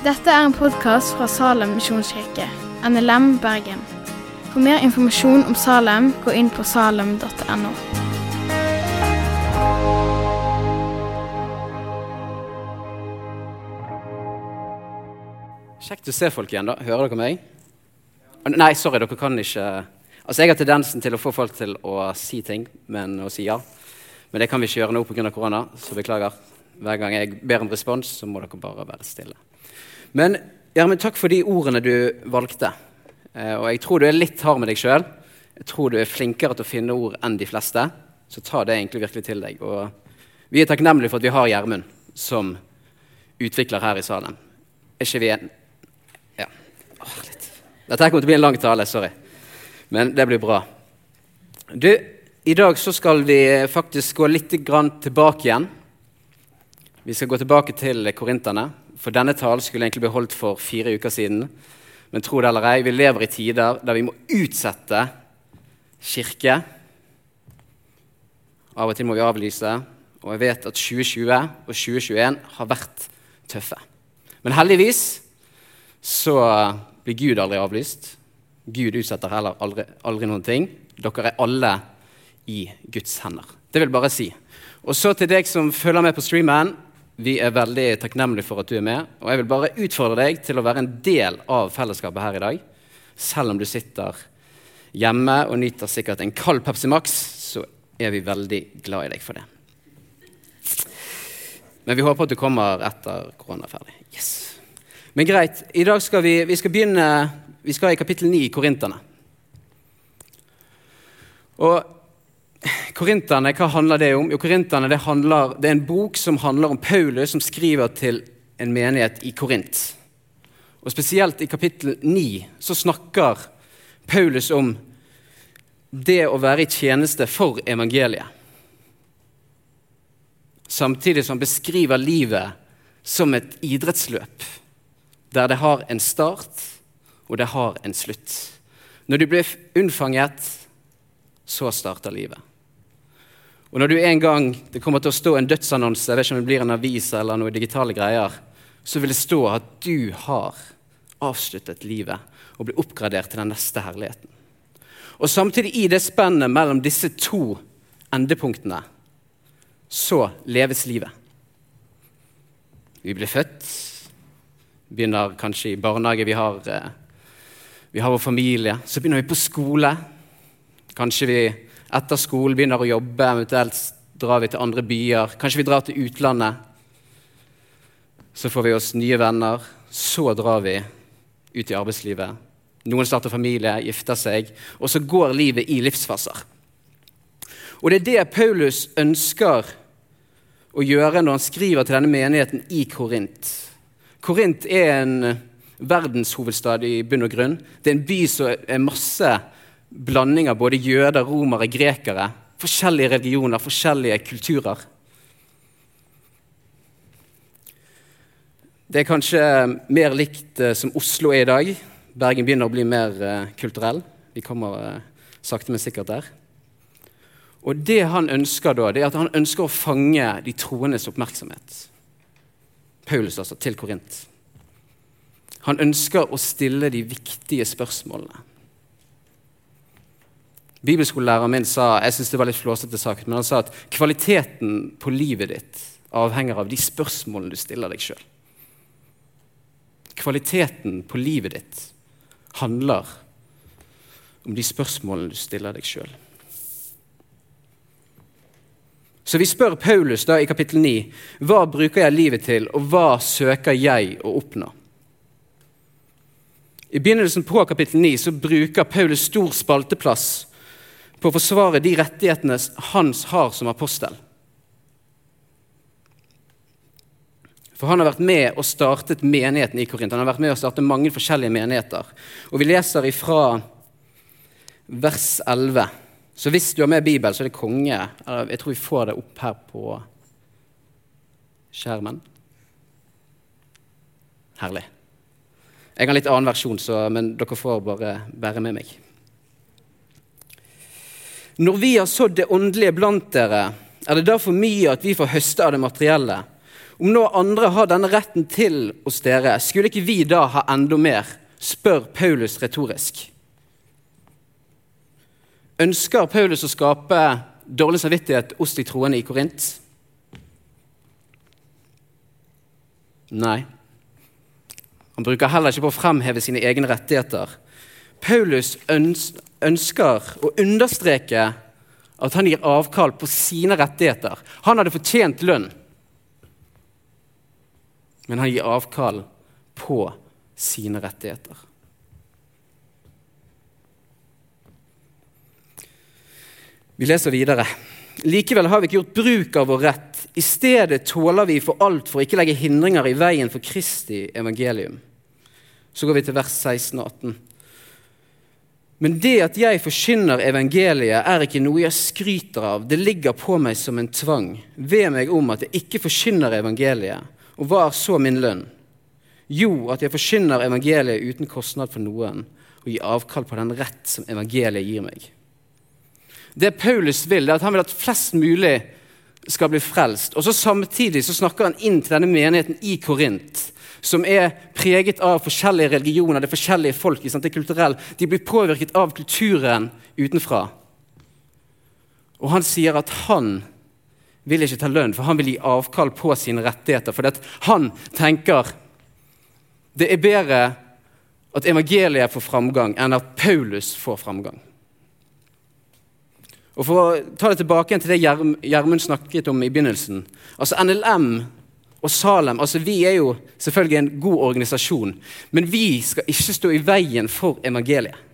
Dette er en podkast fra Salem misjonskirke, NLM Bergen. For mer informasjon om Salem, gå inn på salem.no. Kjekt å se folk igjen, da. Hører dere meg? Nei, sorry, dere kan ikke Altså, Jeg har tendensen til å få folk til å si ting, men å si ja. Men det kan vi ikke gjøre nå pga. korona, så beklager. Hver gang jeg ber om respons, så må dere bare være stille. Men Gjermund, takk for de ordene du valgte. Eh, og jeg tror du er litt hard med deg sjøl. Jeg tror du er flinkere til å finne ord enn de fleste. Så ta det egentlig virkelig til deg. Og vi er takknemlige for at vi har Gjermund som utvikler her i salen. Er ikke vi en Ja. Åh, litt. Dette kommer til å bli en lang tale. Sorry. Men det blir bra. Du, i dag så skal vi faktisk gå litt tilbake igjen. Vi skal gå tilbake til korinterne. For denne talen skulle egentlig bli holdt for fire uker siden. Men tro det eller ei, vi lever i tider der vi må utsette kirke. Av og til må vi avlyse. Og jeg vet at 2020 og 2021 har vært tøffe. Men heldigvis så blir Gud aldri avlyst. Gud utsetter heller aldri, aldri noen ting. Dere er alle i Guds hender. Det vil bare si. Og så til deg som følger med på streamen. Vi er veldig takknemlige for at du er med. Og jeg vil bare utfordre deg til å være en del av fellesskapet her i dag. Selv om du sitter hjemme og nyter sikkert en kald Pepsi Max, så er vi veldig glad i deg for det. Men vi håper at du kommer etter korona er ferdig. Yes. Men greit, i dag skal vi, vi skal begynne Vi skal i kapittel 9 i Korinterne. Og Korinterne, hva handler det om? Jo, Korinterne, det, handler, det er en bok som handler om Paulus, som skriver til en menighet i Korint. Og Spesielt i kapittel 9 så snakker Paulus om det å være i tjeneste for evangeliet. Samtidig som han beskriver livet som et idrettsløp, der det har en start, og det har en slutt. Når du blir unnfanget, så starter livet. Og når du en gang det kommer til å stå en dødsannonse, jeg vet ikke om det blir en avis eller noen digitale greier, så vil det stå at du har avsluttet livet og blir oppgradert til den neste herligheten. Og samtidig, i det spennet mellom disse to endepunktene, så leves livet. Vi blir født, begynner kanskje i barnehage, vi har, vi har vår familie. Så begynner vi på skole. Kanskje vi etter skolen begynner å jobbe, eventuelt drar vi til andre byer. Kanskje vi drar til utlandet. Så får vi oss nye venner. Så drar vi ut i arbeidslivet. Noen starter familie, gifter seg, og så går livet i livsfaser. Og det er det Paulus ønsker å gjøre når han skriver til denne menigheten i Korint. Korint er en verdenshovedstad i bunn og grunn. Det er en by som er masse blanding av både jøder, romere, grekere. Forskjellige religioner, forskjellige kulturer. Det er kanskje mer likt eh, som Oslo er i dag. Bergen begynner å bli mer eh, kulturell. Vi kommer eh, sakte, men sikkert der. Og det han ønsker da, det er at han ønsker å fange de troendes oppmerksomhet. Paulus altså, til Korint. Han ønsker å stille de viktige spørsmålene. Bibelskolelæreren min sa jeg synes det var litt flåsete sagt, men han sa at kvaliteten på livet ditt avhenger av de spørsmålene du stiller deg sjøl. Kvaliteten på livet ditt handler om de spørsmålene du stiller deg sjøl. Så vi spør Paulus da i kapittel 9 hva bruker jeg livet til, og hva søker jeg å oppnå? I begynnelsen på kapittel 9 så bruker Paulus stor spalteplass på å forsvare de rettighetene Hans har som apostel. For han har vært med og startet menigheten i Korint. Han har vært med og startet mange forskjellige menigheter. Og Vi leser ifra vers 11. Så hvis du har med Bibel, så er det konge. Jeg tror vi får det opp her på skjermen. Herlig. Jeg har en litt annen versjon, så, men dere får bare bære med meg. Når vi har sådd det åndelige blant dere, er det da for mye at vi får høste av det materielle? Om nå andre har denne retten til hos dere, skulle ikke vi da ha enda mer? spør Paulus retorisk. Ønsker Paulus å skape dårlig samvittighet hos de troende i Korint? Nei. Han bruker heller ikke på å fremheve sine egne rettigheter. Paulus ønsker å understreke at han gir avkall på sine rettigheter. Han hadde fortjent lønn, men han gir avkall på sine rettigheter. Vi leser videre. Likevel har vi ikke gjort bruk av vår rett. I stedet tåler vi for alt for å ikke legge hindringer i veien for Kristi evangelium. Så går vi til vers 16 og 18. Men det at jeg forkynner evangeliet, er ikke noe jeg skryter av. Det ligger på meg som en tvang. Ved meg om at jeg ikke forkynner evangeliet. Og hva er så min lønn? Jo, at jeg forkynner evangeliet uten kostnad for noen, og gir avkall på den rett som evangeliet gir meg. Det Paulus vil, er at han vil at flest mulig skal bli frelst. Og så Samtidig så snakker han inn til denne menigheten i Korint, som er preget av forskjellige religioner, det er forskjellige folk. Sant? det er kulturell. De blir påvirket av kulturen utenfra. Og han sier at han vil ikke ta lønn, for han vil gi avkall på sine rettigheter. For han tenker det er bedre at evangeliet får framgang, enn at Paulus får framgang. Og For å ta det tilbake til det Gjermund snakket om i begynnelsen. altså NLM og Salem altså Vi er jo selvfølgelig en god organisasjon, men vi skal ikke stå i veien for evangeliet.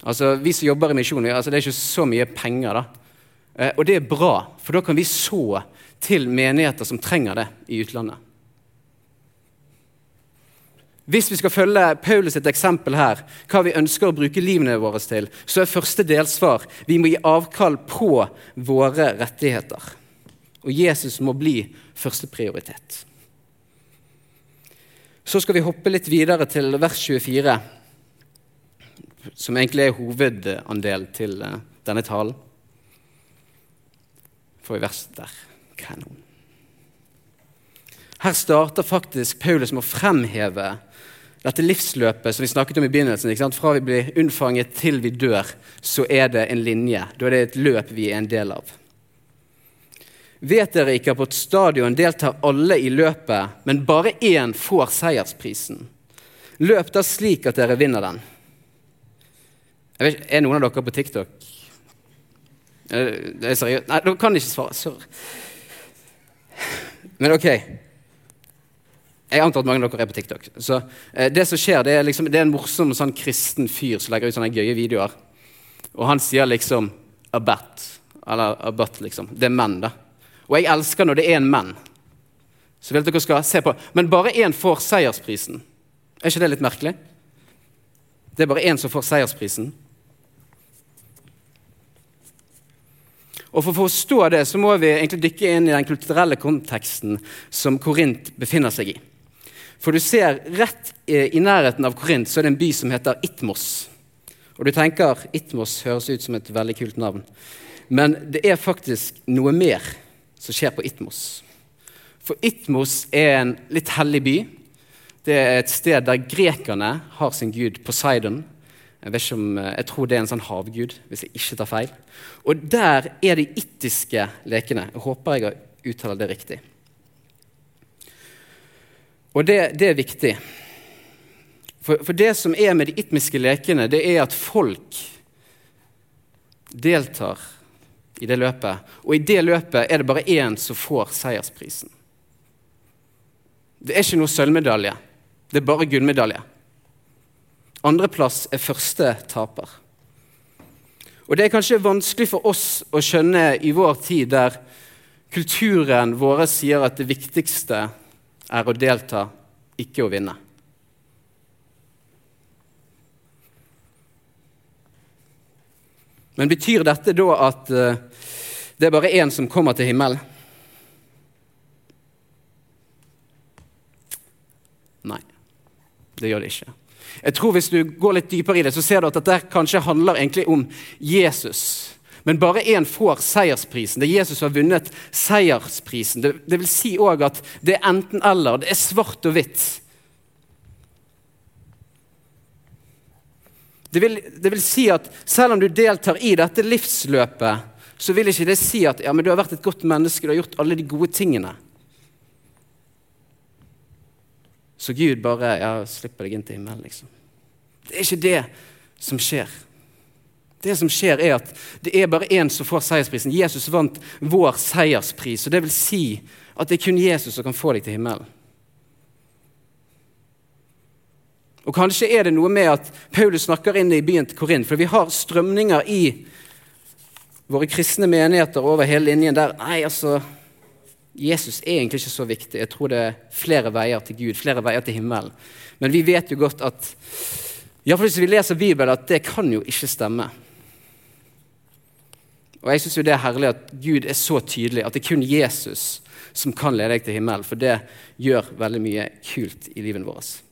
Altså, Vi som jobber i misjonen, altså, det er ikke så mye penger. da. Eh, og det er bra, for da kan vi så til menigheter som trenger det i utlandet. Hvis vi skal følge Paulus et eksempel her, hva vi ønsker å bruke livene våre til, så er første delsvar vi må gi avkall på våre rettigheter. Og Jesus må bli førsteprioritet. Så skal vi hoppe litt videre til vers 24, som egentlig er hovedandel til eh, denne talen. Får vi vers der. Kanon. Her starter faktisk Paulus med å fremheve dette livsløpet som vi snakket om i begynnelsen, fra vi blir unnfanget til vi dør, så er det en linje. Da er det et løp vi er en del av. Vet dere ikke at på et stadion deltar alle i løpet, men bare én får seiersprisen? Løp da slik at dere vinner den. Vet, er noen av dere på TikTok? Det er seriøst? Nei, dere kan ikke svare. Sorry. Men ok. Jeg antar at mange av dere er på TikTok. Så eh, Det som skjer, det er, liksom, det er en morsom sånn kristen fyr som legger ut sånne gøye videoer. Og han sier liksom 'a. Eller 'a liksom. Det er menn, da. Og jeg elsker når det er en menn. Så vil dere skal se på. Men bare én får seiersprisen. Er ikke det litt merkelig? Det er bare én som får seiersprisen. Og For å forstå det så må vi egentlig dykke inn i den kulturelle konteksten som Korint befinner seg i. For du ser rett i nærheten av Korint så er det en by som heter Itmos. Og du tenker Itmos høres ut som et veldig kult navn. Men det er faktisk noe mer som skjer på Itmos. For Itmos er en litt hellig by. Det er et sted der grekerne har sin gud Poseidon. Jeg, om, jeg, tror det er en sånn havgud, hvis jeg ikke tar feil. Og der er de ittiske lekene. Jeg håper jeg har uttalt det riktig. Og det, det er viktig. For, for, det som er med de itmiske lekene, det er at folk deltar i det løpet. Og i det løpet er det bare én som får seiersprisen. Det er ikke noe sølvmedalje. Det er bare gullmedalje. Andreplass er første taper. Og Det er kanskje vanskelig for oss å skjønne i vår tid, der kulturen vår sier at det viktigste er å delta, ikke å vinne. Men betyr dette da at uh, det er bare én som kommer til himmelen? Nei, det gjør det ikke. Jeg tror Hvis du går litt dypere i det, så ser du at dette kanskje handler egentlig om Jesus. men bare én får seiersprisen. Det er Jesus som har vunnet seiersprisen. Det, det vil si òg at det er enten-eller. Det er svart og hvitt. Det vil, det vil, si at selv om du deltar i dette livsløpet, så vil ikke det si at ja, du har vært et godt menneske, du har gjort alle de gode tingene. Så Gud bare ja, slipper deg inn til himmelen, liksom. Det er ikke det som skjer. Det som skjer, er at det er bare én som får seiersprisen. Jesus vant vår seierspris. og Det vil si at det er kun Jesus som kan få deg til himmelen. Og Kanskje er det noe med at Paulus snakker inn i byen til Korint, for vi har strømninger i våre kristne menigheter over hele linjen der Nei, altså Jesus er egentlig ikke så viktig. Jeg tror det er flere veier til Gud, flere veier til himmelen. Men vi vet jo godt at Iallfall hvis vi leser Bibelen, at det kan jo ikke stemme. Og jeg syns det er herlig at Gud er så tydelig, at det er kun Jesus som kan lede deg til himmelen. For det gjør veldig mye kult i livet vårt.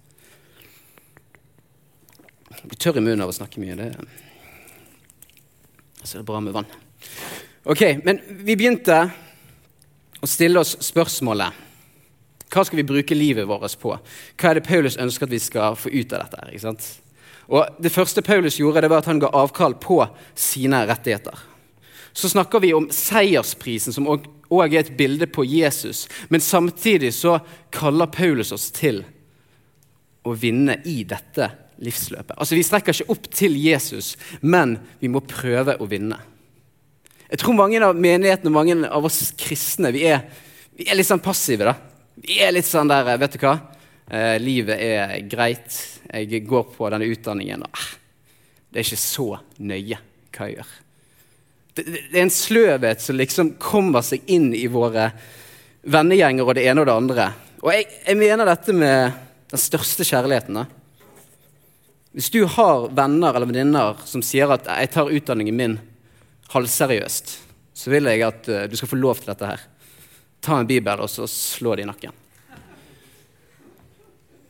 Blir tørr i munnen av å snakke mye. Det, så det er bra med vann. Ok, Men vi begynte å stille oss spørsmålet hva skal vi bruke livet vårt på? Hva er det Paulus ønsker at vi skal få ut av dette? ikke sant? Og Det første Paulus gjorde, det var at han ga avkall på sine rettigheter. Så snakker vi om seiersprisen, som òg er et bilde på Jesus. Men samtidig så kaller Paulus oss til å vinne i dette livsløpet. Altså Vi strekker ikke opp til Jesus, men vi må prøve å vinne. Jeg tror mange av menighetene og mange av oss kristne vi er, vi er litt sånn passive. da. Vi er litt sånn der Vet du hva? Eh, livet er greit. Jeg går på denne utdanningen. og ah, Det er ikke så nøye hva jeg gjør. Det, det, det er en sløvhet som liksom kommer seg inn i våre vennegjenger og det ene og det andre. Og jeg, jeg mener dette med den største kjærligheten. Da. Hvis du har venner eller venninner som sier at 'jeg tar utdanningen min halvseriøst', så vil jeg at uh, du skal få lov til dette her. Ta en bibel og så slå det i nakken.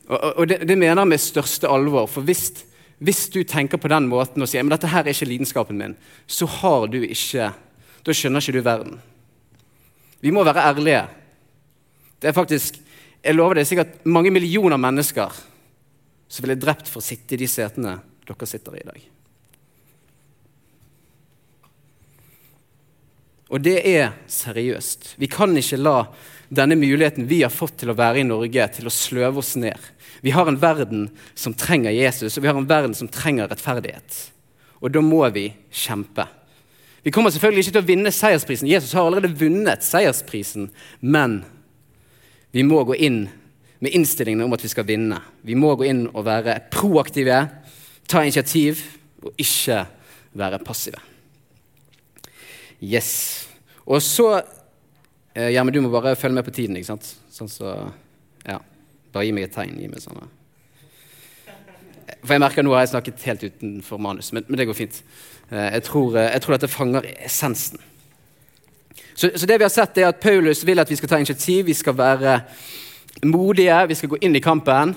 Og, og det, det, mener jeg med største alvor. For hvis, hvis, du tenker på den måten og sier men dette her er ikke lidenskapen min, så har du ikke Da skjønner ikke du verden. Vi må være ærlige. Det er faktisk, Jeg lover det er sikkert mange millioner mennesker som ville drept for å sitte i de setene dere sitter i i dag. Og det er seriøst. Vi kan ikke la denne muligheten vi har fått til å være i Norge, til å sløve oss ned. Vi har en verden som trenger Jesus, og vi har en verden som trenger rettferdighet. Og da må vi kjempe. Vi kommer selvfølgelig ikke til å vinne seiersprisen. Jesus har allerede vunnet seiersprisen. Men vi må gå inn med innstillingen om at vi skal vinne. Vi må gå inn og være proaktive, ta initiativ og ikke være passive. Yes. Og så eh, Ja, du må bare følge med på tiden, ikke sant? Sånn så Ja. Bare gi meg et tegn. Gi meg sånne. For jeg merker nå har jeg snakket helt utenfor manus, men, men det går fint. Eh, jeg tror, eh, jeg tror dette fanger essensen. Så, så, det vi har sett er at Paulus vil at vi skal ta initiativ, vi skal være modige, vi skal gå inn i kampen.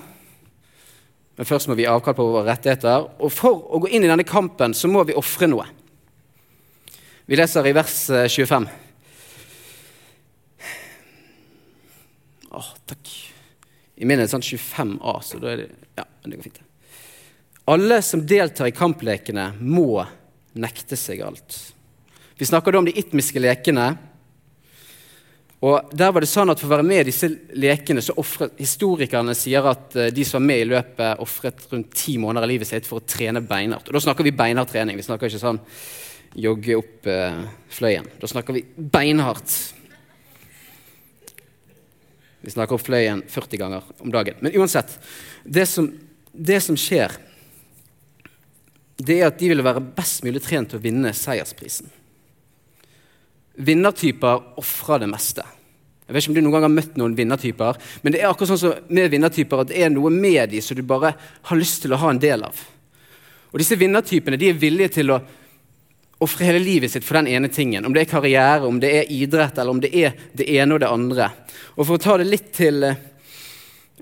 Men først må vi avkall på våre rettigheter. Og for å gå inn i denne kampen så må vi ofre noe. Vi leser i vers 25. Eh, Åh, takk. I min er det sånn 25A, så da er det Ja, det går fint. Alle som deltar i kamplekene, må nekte seg alt. Vi snakker da om de itmiske lekene. Og der var det sånn at For å være med i disse lekene så offret historikerne sier at eh, de som var med i løpet, ofret rundt ti måneder av livet sitt for å trene beinhardt. Og Da snakker vi beinhard trening. Vi snakker ikke sånn jogge opp eh, Fløyen. Da snakker vi beinhardt. Vi snakker opp Fløyen 40 ganger om dagen. Men uansett, det som, det som skjer, det er at de vil være best mulig trent til å vinne seiersprisen. Vinnertyper ofrer det meste. Jeg vet ikke om du noen gang har møtt noen vinnertyper, men det er akkurat sånn som med vinnertyper at det er noe med dem som du bare har lyst til å ha en del av. Og disse vinnertypene de er villige til å ofre hele livet sitt for den ene tingen. Om det er karriere, om det er idrett, eller om det er det ene og det andre. Og For å ta det litt til eh,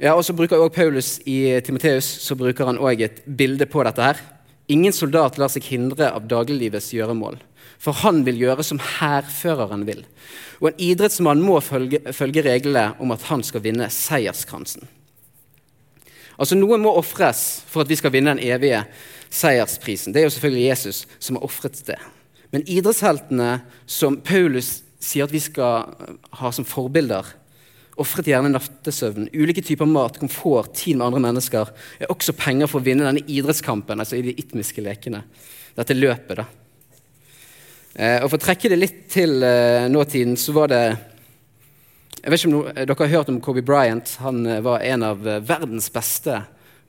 ja, og så bruker også Paulus I Timoteus så bruker han også et bilde på dette. her. Ingen soldat lar seg hindre av dagliglivets gjøremål. For han vil gjøre som hærføreren vil. Og en idrettsmann må følge, følge reglene om at han skal vinne seierskransen. Altså Noe må ofres for at vi skal vinne den evige seiersprisen. Det er jo selvfølgelig Jesus som har ofret det. Men idrettsheltene som Paulus sier at vi skal ha som forbilder, ofret gjerne nattesøvn, ulike typer mat, komfort, tid med andre mennesker, er også penger for å vinne denne idrettskampen, altså i de itmiske lekene. Dette løpet, da. Eh, og For å trekke det litt til eh, nåtiden, så var det Jeg vet ikke om no, dere har hørt om Kobe Bryant. Han eh, var en av eh, verdens beste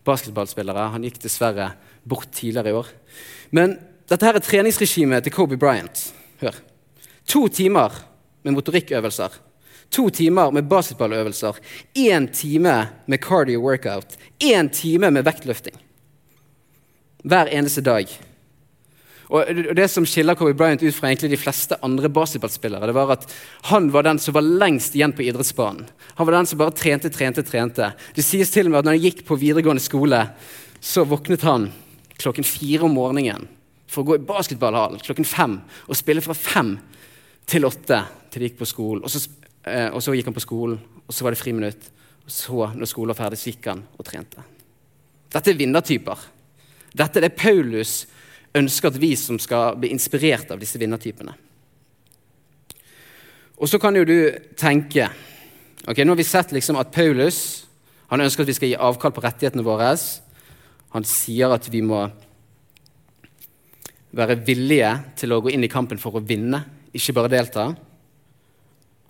basketballspillere. Han gikk dessverre bort tidligere i år. Men dette her er treningsregimet til Kobe Bryant. Hør. To timer med motorikkøvelser. To timer med basketballøvelser. Én time med cardio workout. Én time med vektløfting. Hver eneste dag. Og Det som skiller Kobe Bryant ut fra egentlig de fleste andre basketballspillere, det var at han var den som var lengst igjen på idrettsbanen. Han var den som bare trente, trente, trente. Det sies til og med at når han gikk på videregående skole, så våknet han klokken fire om morgenen for å gå i basketballhallen klokken fem og spille fra fem til åtte til de gikk på skolen. Og så, eh, og så gikk han på skolen, og så var det friminutt. Og så, når skolen var ferdig, så gikk han og trente. Dette er vinnertyper. Dette er det Paulus ønsker at vi som skal bli inspirert av disse vinnertypene. Og så kan jo du tenke ok, Nå har vi sett liksom at Paulus han ønsker at vi skal gi avkall på rettighetene våre. Han sier at vi må være villige til å gå inn i kampen for å vinne, ikke bare delta.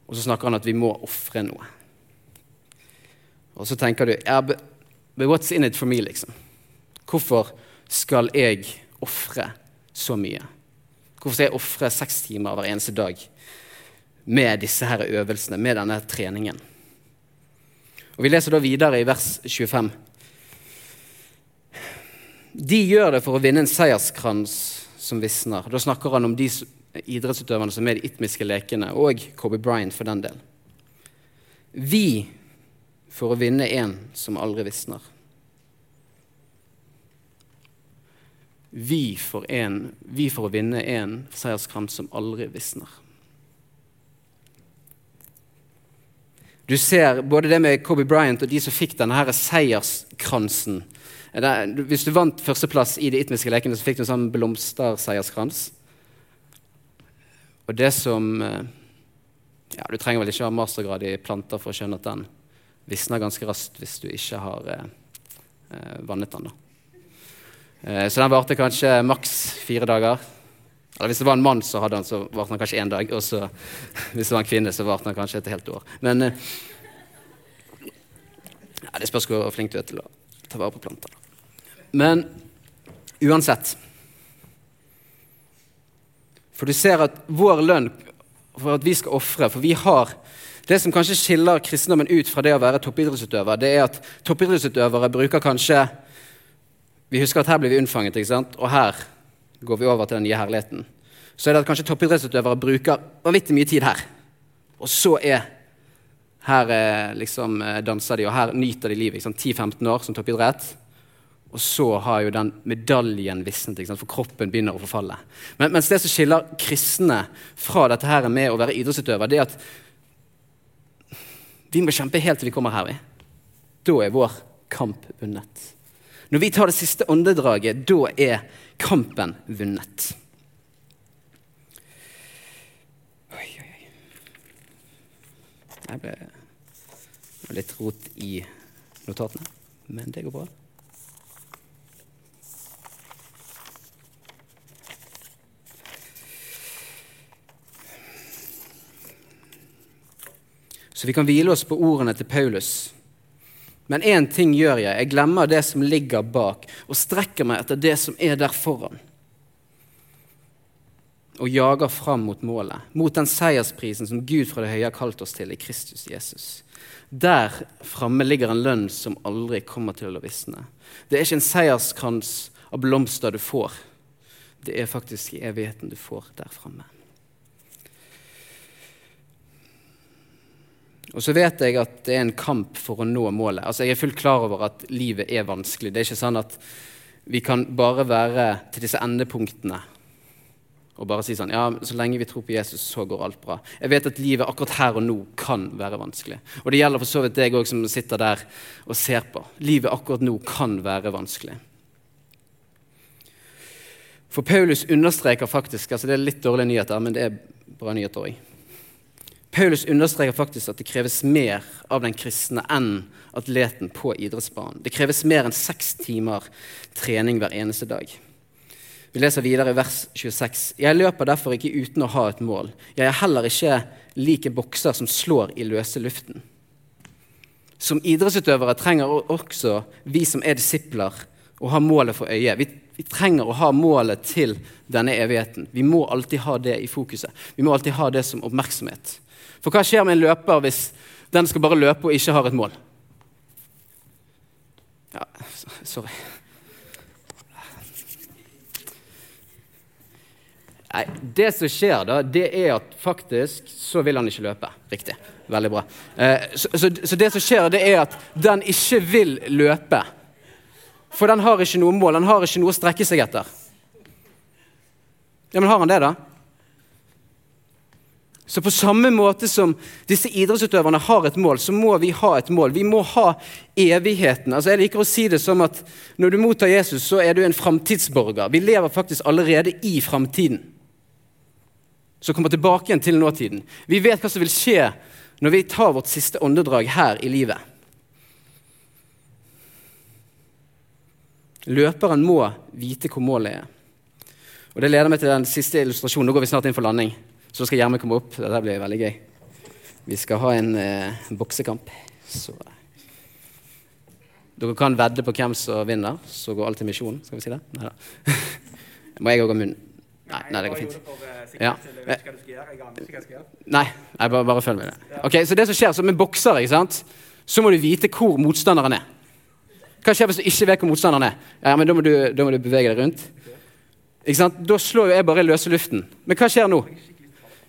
Og så snakker han at vi må ofre noe. Og så tenker du but what's in it for me, liksom? Hvorfor skal jeg ofre så mye? Hvorfor skal jeg ofre seks timer hver eneste dag med disse her øvelsene, med denne treningen? Og Vi leser da videre i vers 25. De gjør det for å vinne en seierskrans som visner. Da snakker han om de idrettsutøverne som er de itmiske lekene, og Kobe Bryant for den del. Vi for å vinne en som aldri visner. Vi for, en, vi for å vinne en seierskrans som aldri visner. Du ser både det med Kobe Bryant og de som fikk denne her seierskransen. Hvis du vant førsteplass i de itmiske lekene, så fikk du en sånn blomsterseierskrans. Og det som eh, ja, Du trenger vel ikke ha mastergrad i planter for å skjønne at den visner ganske raskt hvis du ikke har eh, eh vannet den. da. Eh, så den varte kanskje maks fire dager. Eller hvis det var en mann, så hadde han, så varte den kanskje én dag. Og så, hvis det var en kvinne, så varte den kanskje et helt år. Men eh, ja, det spørs hvor flink du er til å ta vare på planter. Men uansett For du ser at vår lønn for at vi skal ofre For vi har Det som kanskje skiller kristendommen ut fra det å være toppidrettsutøver, det er at toppidrettsutøvere bruker kanskje vi husker at her blir vi unnfanget, ikke sant? og her går vi over til den nye herligheten. Så er det at kanskje toppidrettsutøvere bruker vanvittig mye tid her. Og så er her eh, liksom eh, danser de, og her nyter de livet. 10-15 år som toppidrett. Og så har jo den medaljen visnet, for kroppen begynner å forfalle. Men, mens det som skiller kristne fra dette her med å være idrettsutøver, det er at vi må kjempe helt til vi kommer her. Vi. Da er vår kamp vunnet. Når vi tar det siste åndedraget, da er kampen vunnet. Oi, oi, oi. Jeg ble litt rot i notatene, men det går bra. Så vi kan hvile oss på ordene til Paulus men én ting gjør jeg. Jeg glemmer det som ligger bak, og strekker meg etter det som er der foran. Og jager fram mot målet, mot den seiersprisen som Gud fra det høye har kalt oss til i Kristus Jesus. Der framme ligger en lønn som aldri kommer til å visne. Det er ikke en seierskrans av blomster du får. Det er faktisk evigheten du får der framme. Og så vet jeg at det er en kamp for å nå målet. Altså Jeg er fullt klar over at livet er vanskelig. Det er ikke sånn at vi kan bare være til disse endepunktene og bare si sånn Ja, så lenge vi tror på Jesus, så går alt bra. Jeg vet at livet akkurat her og nå kan være vanskelig. Og det gjelder for så vidt deg òg som sitter der og ser på. Livet akkurat nå kan være vanskelig. For Paulus understreker faktisk altså Det er litt dårlige nyheter, men det er bra nyheter òg. Paulus understreker faktisk at det kreves mer av den kristne enn atleten på idrettsbanen. Det kreves mer enn seks timer trening hver eneste dag. Vi leser videre i vers 26. Jeg løper derfor ikke uten å ha et mål. Jeg er heller ikke lik en bokser som slår i løse luften. Som idrettsutøvere trenger også vi som er disipler, å ha målet for øyet. Vi, vi, trenger å ha målet til denne evigheten. Vi må alltid ha det i fokuset. Vi må alltid ha det som oppmerksomhet. For hva skjer med en løper hvis den skal bare løpe og ikke har et mål? Ja, sorry. Nei, Det som skjer, da, det er at faktisk så vil han ikke løpe. Riktig. Veldig bra. Eh, så, så, så, det som skjer, det er at den ikke vil løpe. For den har ikke noe mål, den har ikke noe å strekke seg etter. Ja, Men har han det, da? Så på samme måte som disse idrettsutøverne har et mål, så må vi ha et mål. Vi må ha evigheten. Altså Jeg liker å si det som at når du mottar Jesus, så er du en framtidsborger. Vi lever faktisk allerede i framtiden som kommer tilbake igjen til nåtiden. Vi vet hva som vil skje når vi tar vårt siste åndedrag her i livet. Løperen må vite hvor målet er. Og Det leder meg til den siste illustrasjonen. Nå går vi snart inn for landing. Så skal Gjermund komme opp. Dette blir veldig gøy. Vi skal ha en eh, boksekamp. Så. Dere kan vedde på hvem som vinner. Så går alt til misjonen. Skal vi si det? Nei da. Må jeg òg ha munnen? Nei, nei, det går fint. Ja. Nei, nei bare, bare, følg med. det. Ok, Så det som skjer som en bokser, ikke sant? så må du vite hvor motstanderen er. Hva skjer hvis du ikke vet hvor motstanderen er? Ja, men Da må du, da må du bevege deg rundt. Ikke sant? Da slår jo jeg bare løse luften. Men hva skjer nå?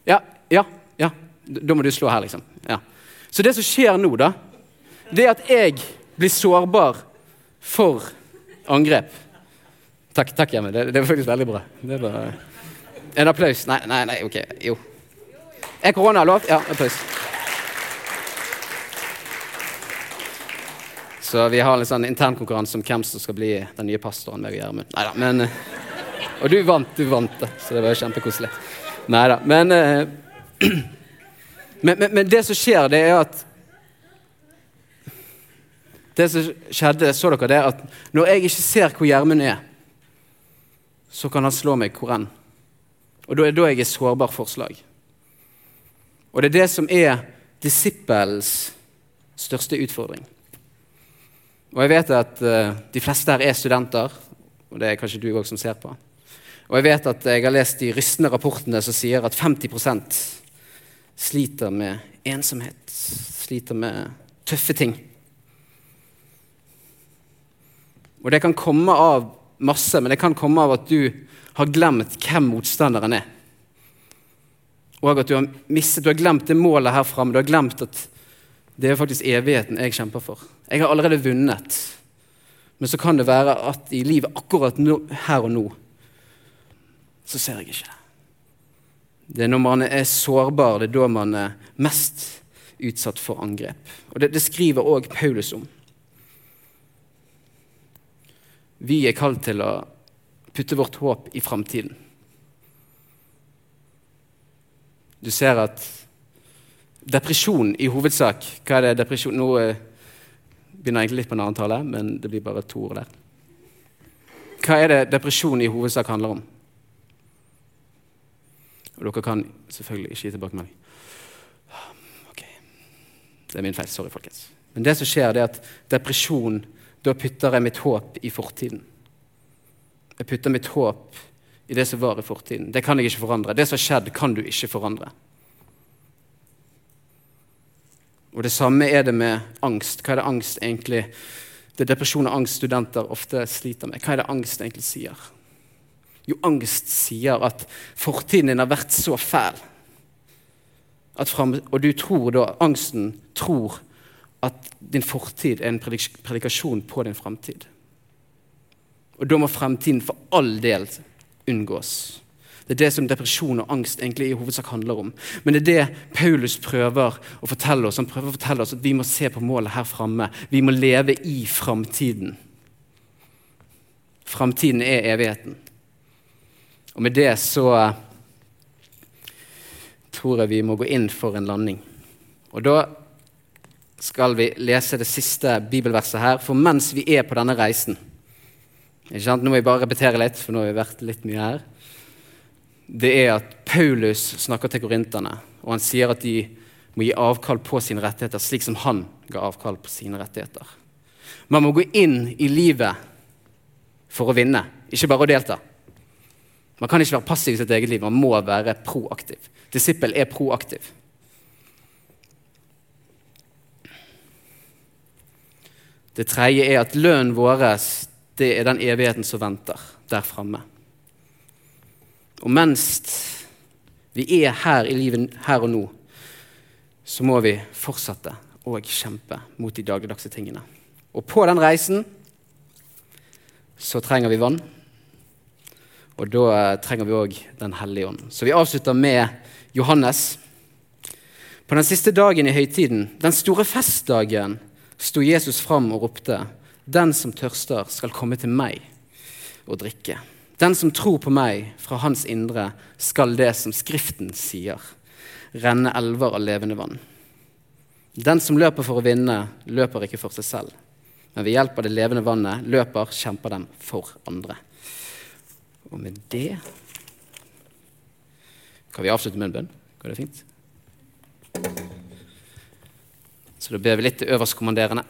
Ja, ja, ja. Da må du slå her, liksom. Ja. Så det som skjer nå, da, det er at jeg blir sårbar for angrep. Takk, takk Hjemme. Det, det var faktisk veldig bra. Var... En applaus? Nei, nei, nei, ok. Jo. Er korona lov? Ja, applaus. Så vi har en sånn internkonkurranse om hvem som skal bli den nye pastoren. meg og Gjermund. Neida, men, og du vant, du vant, det, så det var kjempekoselig. Nei da. Men, eh, men, men, men, det som skjer, det er at Det som skjedde, så dere det, at når jeg ikke ser hvor Gjermund er, så kan han slå meg hvor enn. Og da er da jeg er sårbar forslag. Og det er det som er disippelens største utfordring. Og jeg vet at uh, de fleste her er studenter, og det er kanskje du òg som ser på. Og jeg vet at jeg har lest de rystende rapportene som sier at 50% sliter med ensomhet, sliter med tøffe ting. Og det kan komme av masse, men det kan komme av at du har glemt hvem motstanderen er. Og at du har mistet, du har glemt det målet her framme. Du har glemt at det er faktisk evigheten jeg kjemper for. Jeg har allerede vunnet. Men så kan det være at i livet akkurat nå, her og nå så ser jeg ikke. Det Det er når man er sårbar, det er da man er mest utsatt for angrep. Og Det, det skriver òg Paulus om. Vi er kalt til å putte vårt håp i framtiden. Du ser at depresjon i hovedsak Hva er det depresjon Nå eh, begynner jeg egentlig litt på en annen tale, men det blir bare to ord der. Hva er det depresjon i hovedsak handler om? Og dere kan selvfølgelig ikke gi tilbakemelding. Ok, Det er min feil. Sorry, folkens. Men det som skjer, det er at depresjon Da putter jeg mitt håp i fortiden. Jeg putter mitt håp i det som var i fortiden. Det kan jeg ikke forandre. Det som har skjedd, kan du ikke forandre. Og Det samme er det med angst. Hva er det angst egentlig Det er depresjon og angst studenter ofte sliter med. Hva er det angst egentlig sier? Jo, angst sier at fortiden din har vært så fæl. Frem, og du tror da, angsten tror at din fortid er en predikasjon på din framtid. Og da må fremtiden for all del unngås. Det er det som depresjon og angst egentlig i hovedsak handler om. Men det er det Paulus prøver å fortelle oss. Han prøver å fortelle oss at vi må se på målet her framme. Vi må leve i framtiden. Framtiden er evigheten. Og med det så tror jeg vi må gå inn for en landing. Og da skal vi lese det siste bibelverset her. For mens vi er på denne reisen Nå må jeg bare repetere litt, for nå har vi vært litt mye her det er at Paulus snakker til korinterne, og han sier at de må gi avkall på sine rettigheter, slik som han ga avkall på sine rettigheter. Man må gå inn i livet for å vinne, ikke bare å delta. Man kan ikke være passiv i sitt eget liv, man må være proaktiv. Disippel er proaktiv. Det tredje er at lønnen vår det er den evigheten som venter der framme. Og mens vi er her i livet her og nå, så må vi fortsette å kjempe mot de dagligdagse tingene. Og på den reisen så trenger vi vann. Og da eh, trenger vi òg Den hellige ånd. Så vi avslutter med Johannes. På den siste dagen i høytiden, den store festdagen, sto Jesus fram og ropte:" Den som tørster, skal komme til meg og drikke. Den som tror på meg, fra hans indre skal det som Skriften sier, renne elver av levende vann. Den som løper for å vinne, løper ikke for seg selv. Men ved hjelp av det levende vannet løper, kjemper dem for andre. Og med det kan vi avslutte med en bønn. Går det fint? Så da ber vi litt til øverstkommanderende.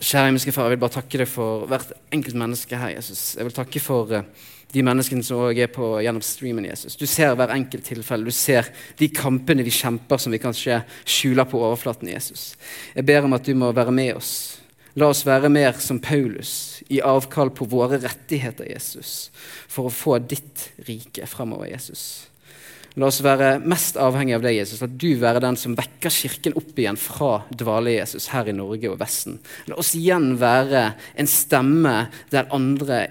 Kjære himmelske Far, jeg vil bare takke deg for hvert enkelt menneske her. Jesus. Jeg vil takke for uh, de menneskene som også er på gjennom streamen. Jesus. Du ser hver enkelt tilfelle. Du ser de kampene vi kjemper som vi kanskje skjuler på overflaten. Jesus. Jeg ber om at du må være med oss. La oss være mer som Paulus, i avkall på våre rettigheter, Jesus, for å få ditt rike fremover, Jesus. La oss være mest avhengig av deg, Jesus. La du være den som vekker Kirken opp igjen fra dvale, Jesus, her i Norge og Vesten. La oss igjen være en stemme der andre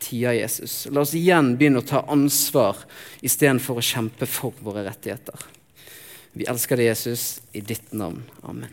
tier Jesus. La oss igjen begynne å ta ansvar istedenfor å kjempe for våre rettigheter. Vi elsker deg, Jesus, i ditt navn. Amen.